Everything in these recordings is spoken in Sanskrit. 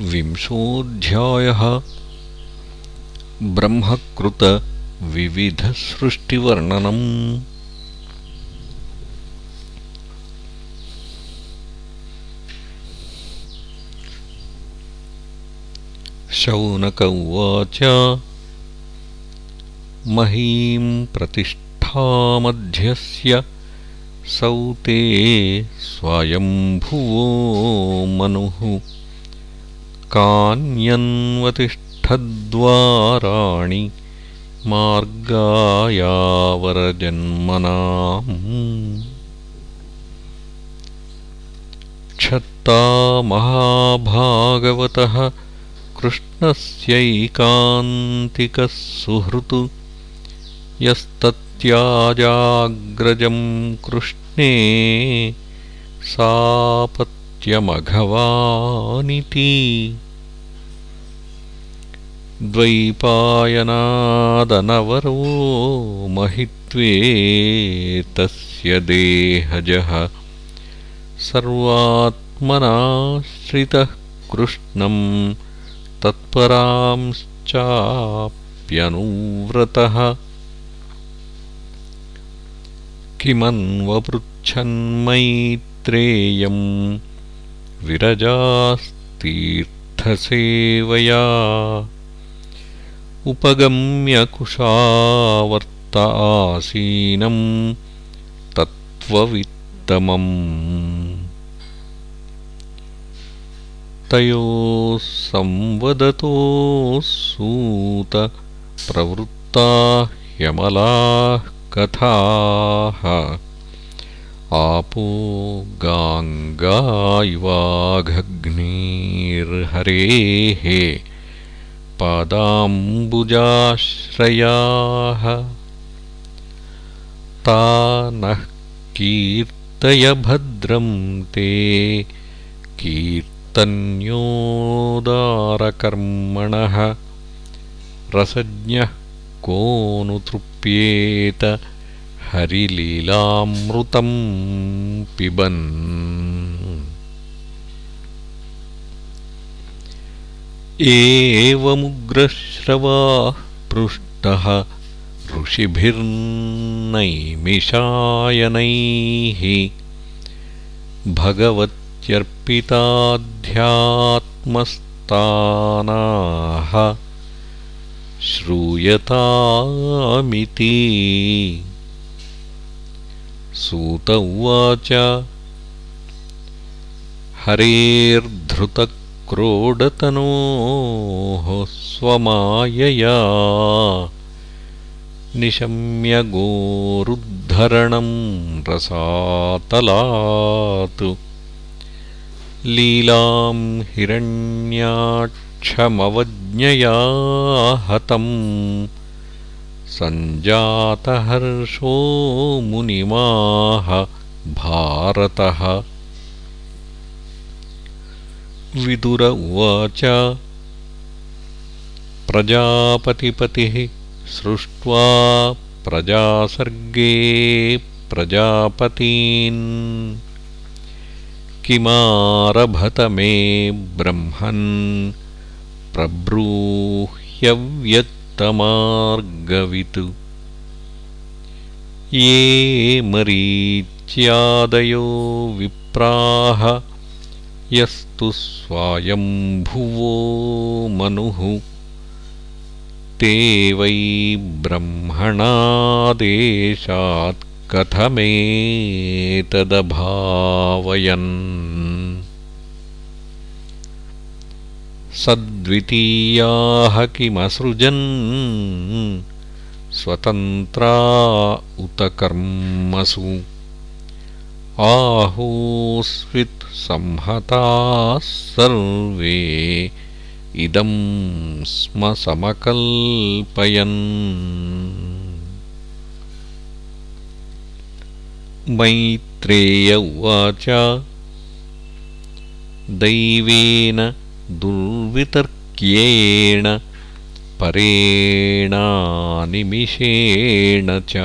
विंशोऽध्यायः। ब्रह्मकृतविविधसृष्टिवर्णनम् शौनक उवाच महीं प्रतिष्ठामध्यस्य सौते स्वायम्भुवो मनुः कान्यन्वतिष्ठद्वाराणि मार्गायावरजन्मनाम्। क्षत्ता महाभागवतः कृष्णस्यैकान्तिकः सुहृतु यस्तत्याजाग्रजम् कृष्णे सापत्यमघवानिति द्वैपायनादनवरो महित्वे तस्य देहजः सर्वात्मनाश्रितः कृष्णम् तत्परांश्चाप्यनुव्रतः किमन्वपृच्छन्मैत्रेयम् विरजास्तीर्थसेवया उपगम्यकुशावर्त आसीनम् तत्त्ववित्तमम्। तयोः संवदतोः सूत ह्यमलाः कथाः आपो गाङ्गायवाघग्निर्हरेः पादाम्बुजाश्रयाः ता नः कीर्तयभद्रं ते कीर्तन्योदारकर्मणः रसज्ञः को नु तृप्येत हरिलीलामृतम् पिबन्। एवमुग्रश्रवाः पृष्टः ऋषिभिर्नैमिषायनैः। भगवत्यर्पिताध्यात्मस्तानाः श्रूयतामिति सूत उवाच हरेर्धृतक्रोडतनोः स्वमायया। निशम्यगोरुद्धरणं रसातलात्। लीलां हिरण्याक्षमवज्ञया हतम् सञ्जातहर्षो मुनिमाह भारतः। विदुर उवाच प्रजापतिपतिः सृष्ट्वा प्रजासर्गे प्रजापतीन्। किमारभत मे ब्रह्मन् प्रब्रूह्यव्यक्तमार्गवित् ये मरीच्यादयो विप्राः यस्तु स्वायम्भुवो मनुः। ते वै ब्रह्मणादेशात् कथमेतदभावयन् सद्वितीयाः किमसृजन्? स्वतन्त्रा उत कर्मसु। संहताः सर्वे इदं स्म समकल्पयन्। मैत्रेय उवाच। दैवेन दुर्वितर्क्येण परेणानिमिषेण च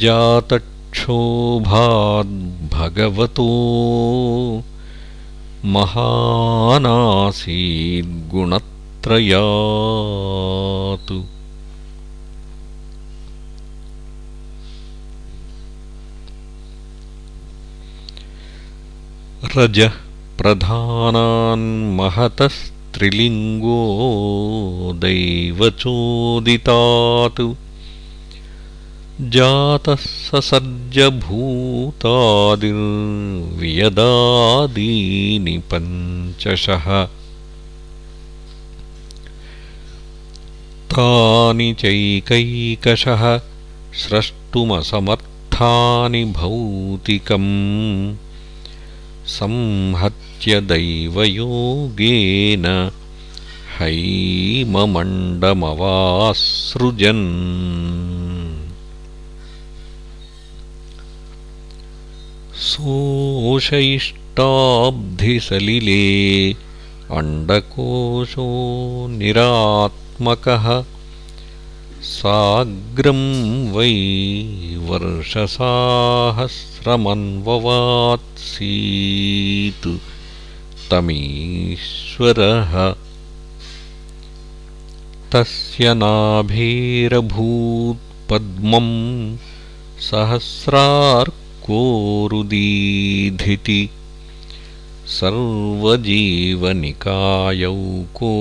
जातक्षोभाद्भगवतो महानासीद्गुणत्रयातु। रजः प्रधानान्महतस्त्रिलिङ्गो दैवचोदितात्। जातः ससर्जभूतादिर्व्यदादीनि पञ्चशः। तानि चैकैकशः स्रष्टुमसमर्थानि भौतिकम् संहत्य दैवयोगेन हैममण्डमवासृजन्। सोषयिष्टाब्धिसलिले अण्डकोशो निरात्मकः साग्रं वै वर्षसाहस्रमन्ववात्सीत् तमीश्वरः। तस्य नाभेरभूत्पद्मं सहस्रार्कोरुदीधिति सर्वजीवनिकायौको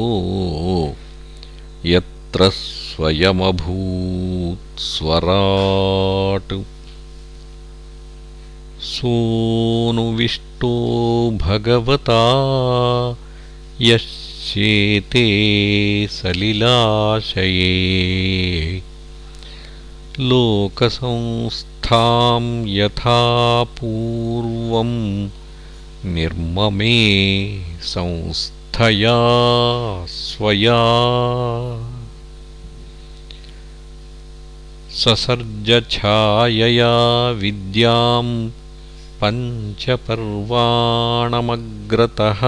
यत्र स्वयमभूत्स्वराट् सोऽनुविष्टो भगवता यश्चेते सलिलाशये। लोकसंस्थां यथा पूर्वं निर्ममे संस्थया स्वया ससर्जछायया विद्यां पञ्चपर्वाणमग्रतः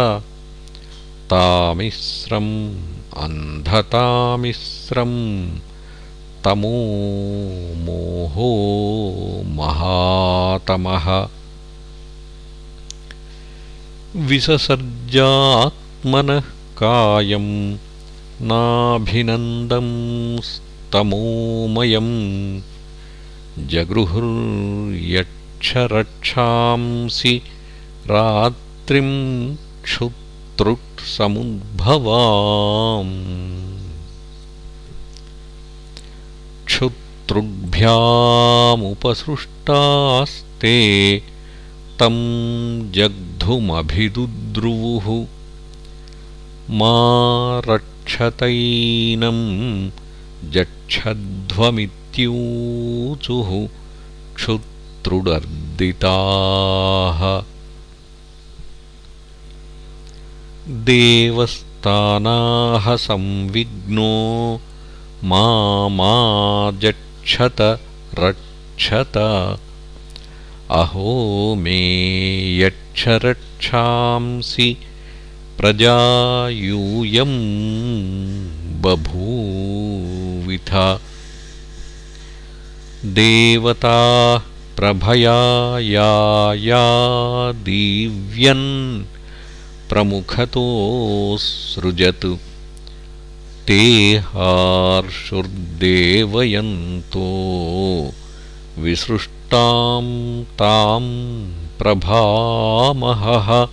तामिस्रम् अन्धतामिस्रं तमो मोहो महातमः। विससर्जात्मनः कायं नाभिनन्दं तमोमयम् जगृहुर्यक्षरक्षांसि रात्रिं क्षुत्रुट्समुद्भवाम्। क्षुत्रुभ्यामुपसृष्टास्ते तं जग्धुमभिदुद्रुवुः। मा रक्षतैनम् जक्षध्वमित्यूचुः क्षुत्रुडर्दिताः देवस्तानाः संविघ्नो मा जक्षत रक्षत अहो मे यक्षरक्षांसि प्रजायूयम् देवता प्रभया या दीव्यन् प्रमुखतोऽसृजतु ते हार्षुर्देवयन्तो। विसृष्टां तां प्रभामहः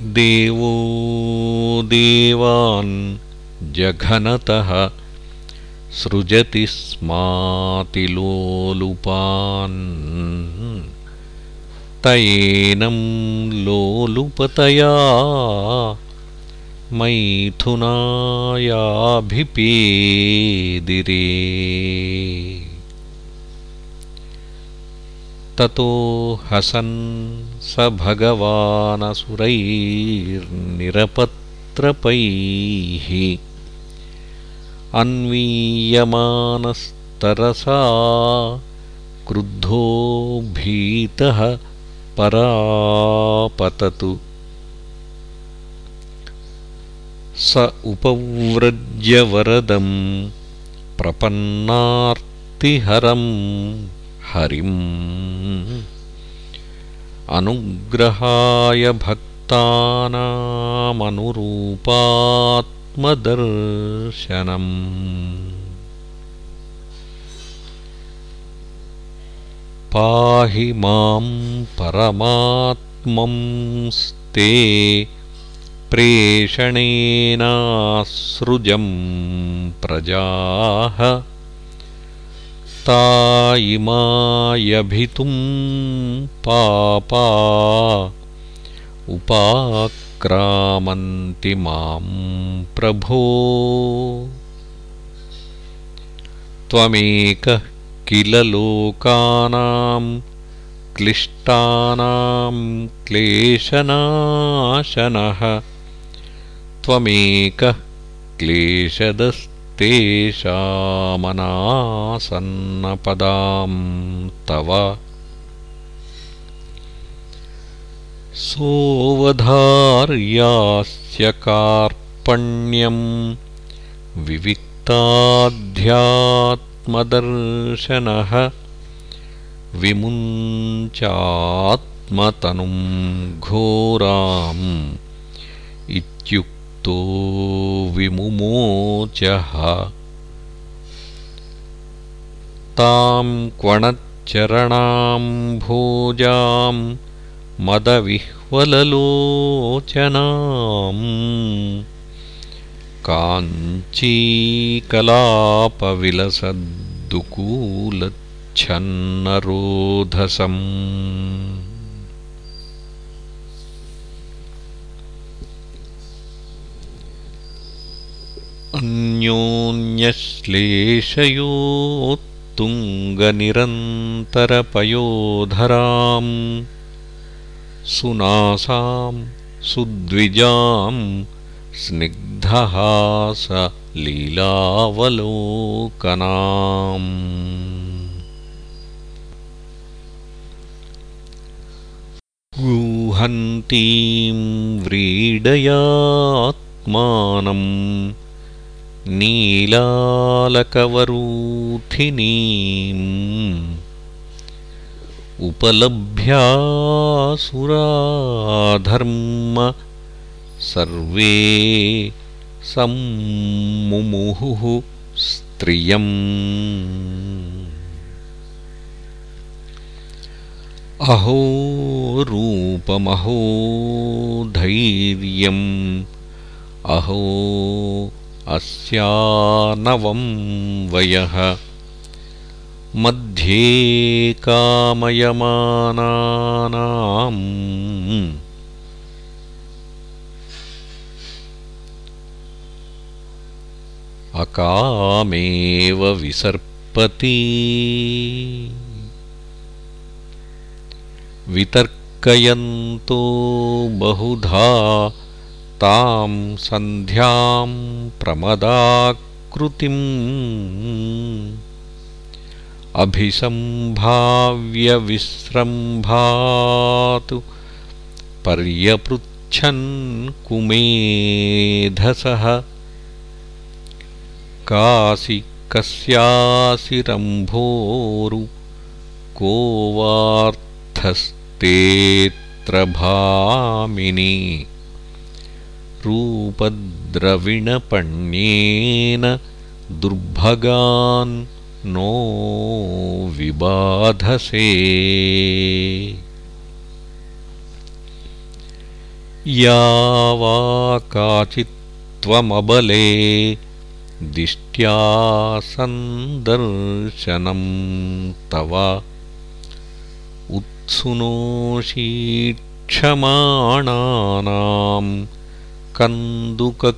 देवो देवान् जघनतः सृजति स्मातिलोलुपान् तयेनं लोलुपतया मैथुनायाभिपेदिरे। ततो हसन् स भगवानसुरैर्निरपत्रपैः अन्वीयमानस्तरसा क्रुद्धो भीतः परापततु। स उपव्रज्यवरदं प्रपन्नार्तिहरं हरिम् अनुग्रहाय भक्तानामनुरूपात्मदर्शनम्। पाहि मां परमात्मंस्ते प्रेषणेनासृजं प्रजाः इमायभितुं पापा उपाक्रामन्ति मां प्रभो। त्वमेकः किल लोकानां क्लिष्टानां क्लेशनाशनः। त्वमेकः क्लेशदस्ति तेषामनासन्नपदां तव सोऽवधार्यास्य कार्पण्यं विविक्ताध्यात्मदर्शनः विमुञ्चात्मतनुं घोराम् इत्युक् विमुमोचः। तां क्वणच्चरणां भोजां मदविह्वललोचनाम्। काञ्चीकलापविलसद्दुकूलच्छन्नरोधसम् अन्योन्यश्लेषयोत्तुङ्गनिरन्तरपयोधराम् सुनासां सुद्विजां स्निग्धहासलीलावलोकनाम्। गूहन्तीं व्रीडयात्मानम् नीलालकवरूथिनीम् उपलभ्यासुराधर्म सर्वे सम्मुमुहुः स्त्रियम्। अहो रूपमहो धैर्यम् अहो अस्यानवं वयः मध्ये कामयमानानाम् अकामेव विसर्पति। वितर्कयन्तो बहुधा तां सन्ध्यां प्रमदाकृतिम् अभिसम्भाव्यविस्रम्भातु पर्यपृच्छन् कुमेधसः। कासि कस्यासिरम्भोरु को वार्थस्तेऽत्र भामिनी रूपद्रविणपण्येन दुर्भगान् नो विबाधसे। या वा काचित्त्वमबले दिष्ट्या सन्दर्शनं तव उत्सुनोषीक्षमाणानाम् कन्दुकक्रीडया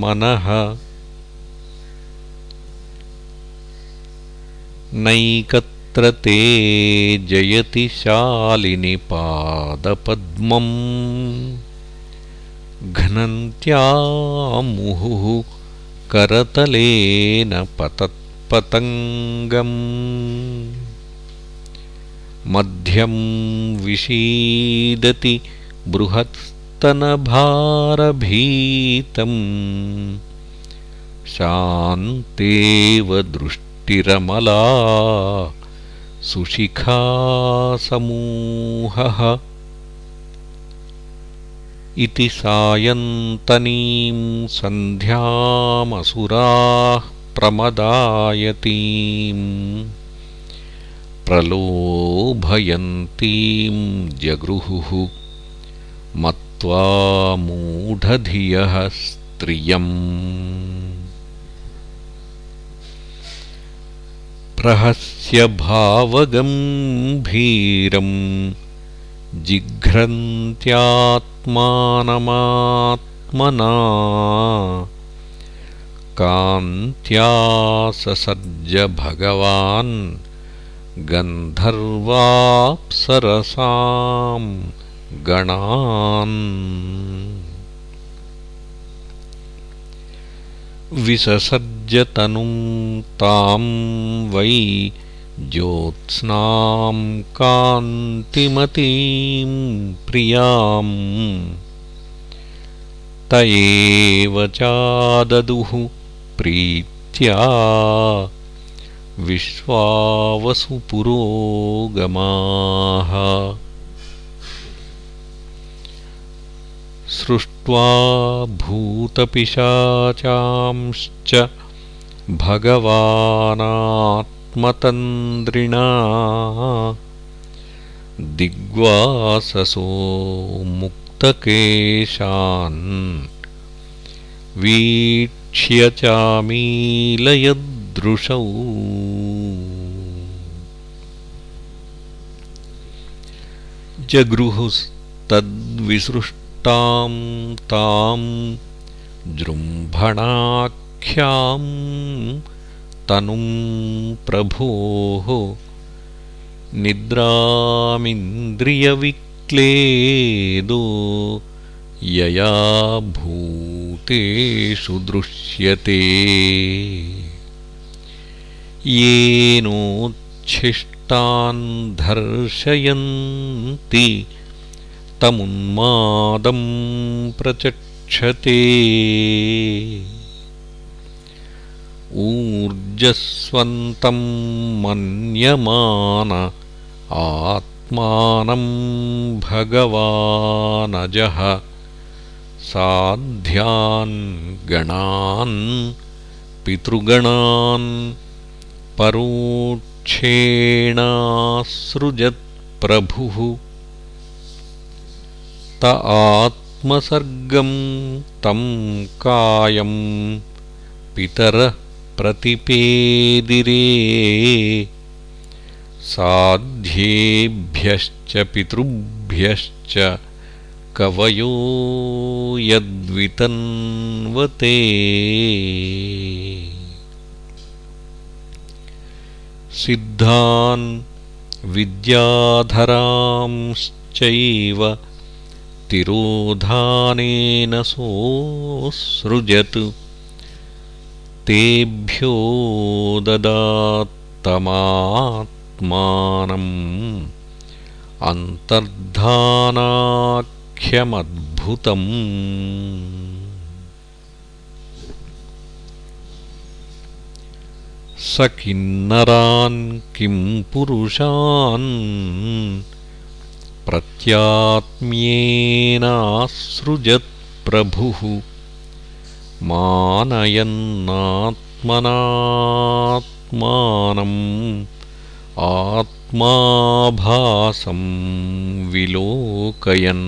मनः नैकत्र ते जयति शालिनि पादपद्मम् घ्नन्त्यामुहुः करतलेन पतत्पतङ्गम् मध्यं विषीदति बृहत्स्तनभारभीतम् शान्तेव दृष्टिरमला सुशिखासमूहः। इति सायन्तनीं सन्ध्यामसुराः प्रमदायतीम् प्रलोभयन्तीं जगृहुः मत्वा मूढधियः स्त्रियम्। प्रहस्य भावगम्भीरम् जिघ्रन्त्यात्मानमात्मना कान्त्या ससर्ज भगवान् गन्धर्वाप्सरसां गणान्। विससर्जतनुं तां वै ज्योत्स्नां कान्तिमतीं प्रियाम्। त एव चाददुः प्रीत्या विश्वावसुपुरोगमाः सृष्ट्वा भूतपिशाचांश्च भगवानात्मतन्द्रिणा। दिग्वाससो मुक्तकेशान् वीक्ष्य चामीलयदृशौ। जगृहुस्तद्विसृष्टां तां जृम्भणाख्यां तनुं प्रभोः निद्रामिन्द्रियविक्लेदो यया भूतेषु दृश्यते। येनोच्छिष्टान् धर्शयन्ति तमुन्मादं प्रचक्षते। ऊर्जस्वन्तं मन्यमान आत्मानं भगवानजः। साध्यान् गणान् पितृगणान् परोक्षेणासृजत्प्रभुः त आत्मसर्गं तं कायं पितरः प्रतिपेदिरे। साध्येभ्यश्च पितृभ्यश्च कवयो यद्वितन्वते। सिद्धान् विद्याधरांश्चैव तिरोधानेन सोऽसृजत्। तेभ्यो ददात्तमात्मानम् अन्तर्धानात् ख्यमद्भुतम् स किन्नरान् किं पुरुषान् प्रत्यात्म्येनासृजत्प्रभुः मानयन्नात्मनात्मानम् आत्माभासं विलोकयन्।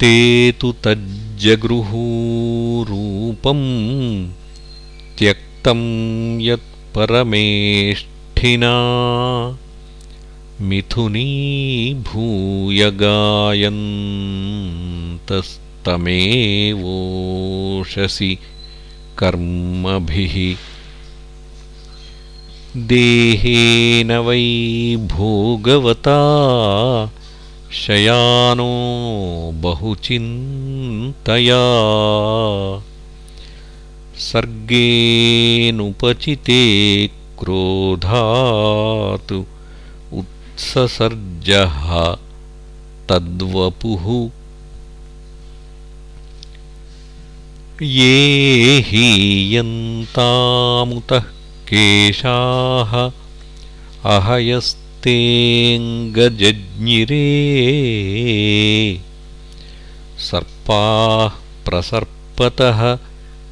ते तु तज्जगृहूरूपं त्यक्तं यत्परमेष्ठिना मिथुनीभूयगायन्तस्तमेवोषसि कर्मभिः। देहेन वै भोगवता शयानो बहुचिन्तया सर्गेऽनुपचिते क्रोधात् उत्ससर्जः तद्वपुः। ये हीयन्तामुतः केशाः अहयस्तेऽङ्गजज्ञिरे सर्पाः प्रसर्पतः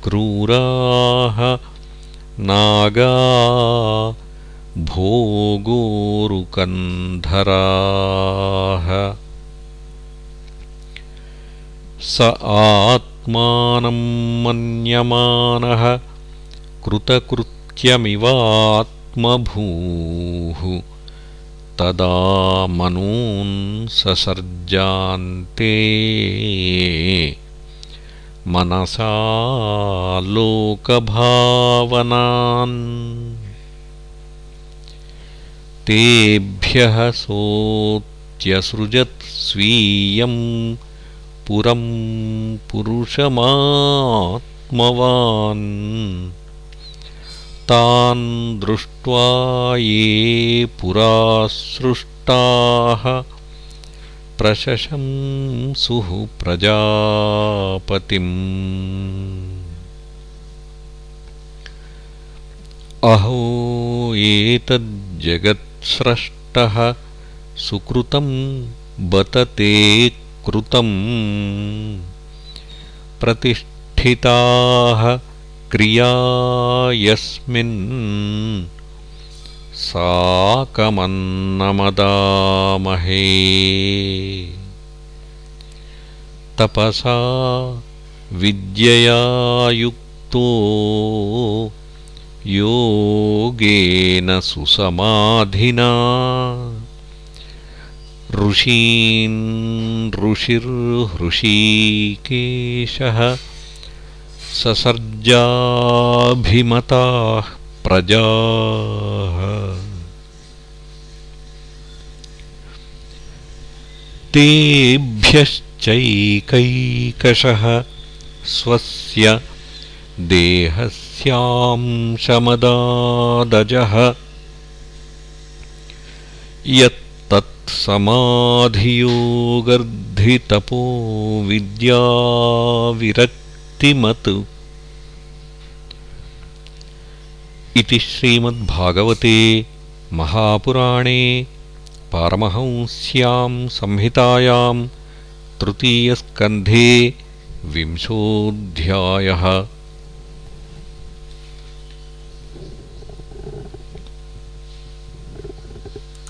क्रूराः नागा भोगोरुकन्धराः। स आत्मानं मन्यमानः कृतकृत्यमिवात्मभूः। तदा मनून् ससर्जान्ते मनसा लोकभावनान्। तेभ्यः सोऽत्यसृजत् स्वीयम् पुरं पुरुषमात्मवान्। तान् दृष्ट्वा ये पुरा सृष्टाः प्रशशंसुः प्रजापतिम्। अहो एतज्जगत्स्रष्टः सुकृतं बतते कृतम् प्रतिष्ठिताः क्रिया यस्मिन् साकमन्नमदामहे। तपसा विद्यया युक्तो योगेन सुसमाधिना। ऋषीन् ऋषिर्हृषीकेशः ससर्जाभिमताः प्रजाः तेभ्यश्चैकैकशः स्वस्य देहस्यांशमदादजः यत्तत्समाधियोगर्धितपो विद्याविरक्तिमत् इति श्रीमद्भागवते महापुराणे पारमहंस्यां संहितायां तृतीयस्कन्धे विंशोऽध्यायः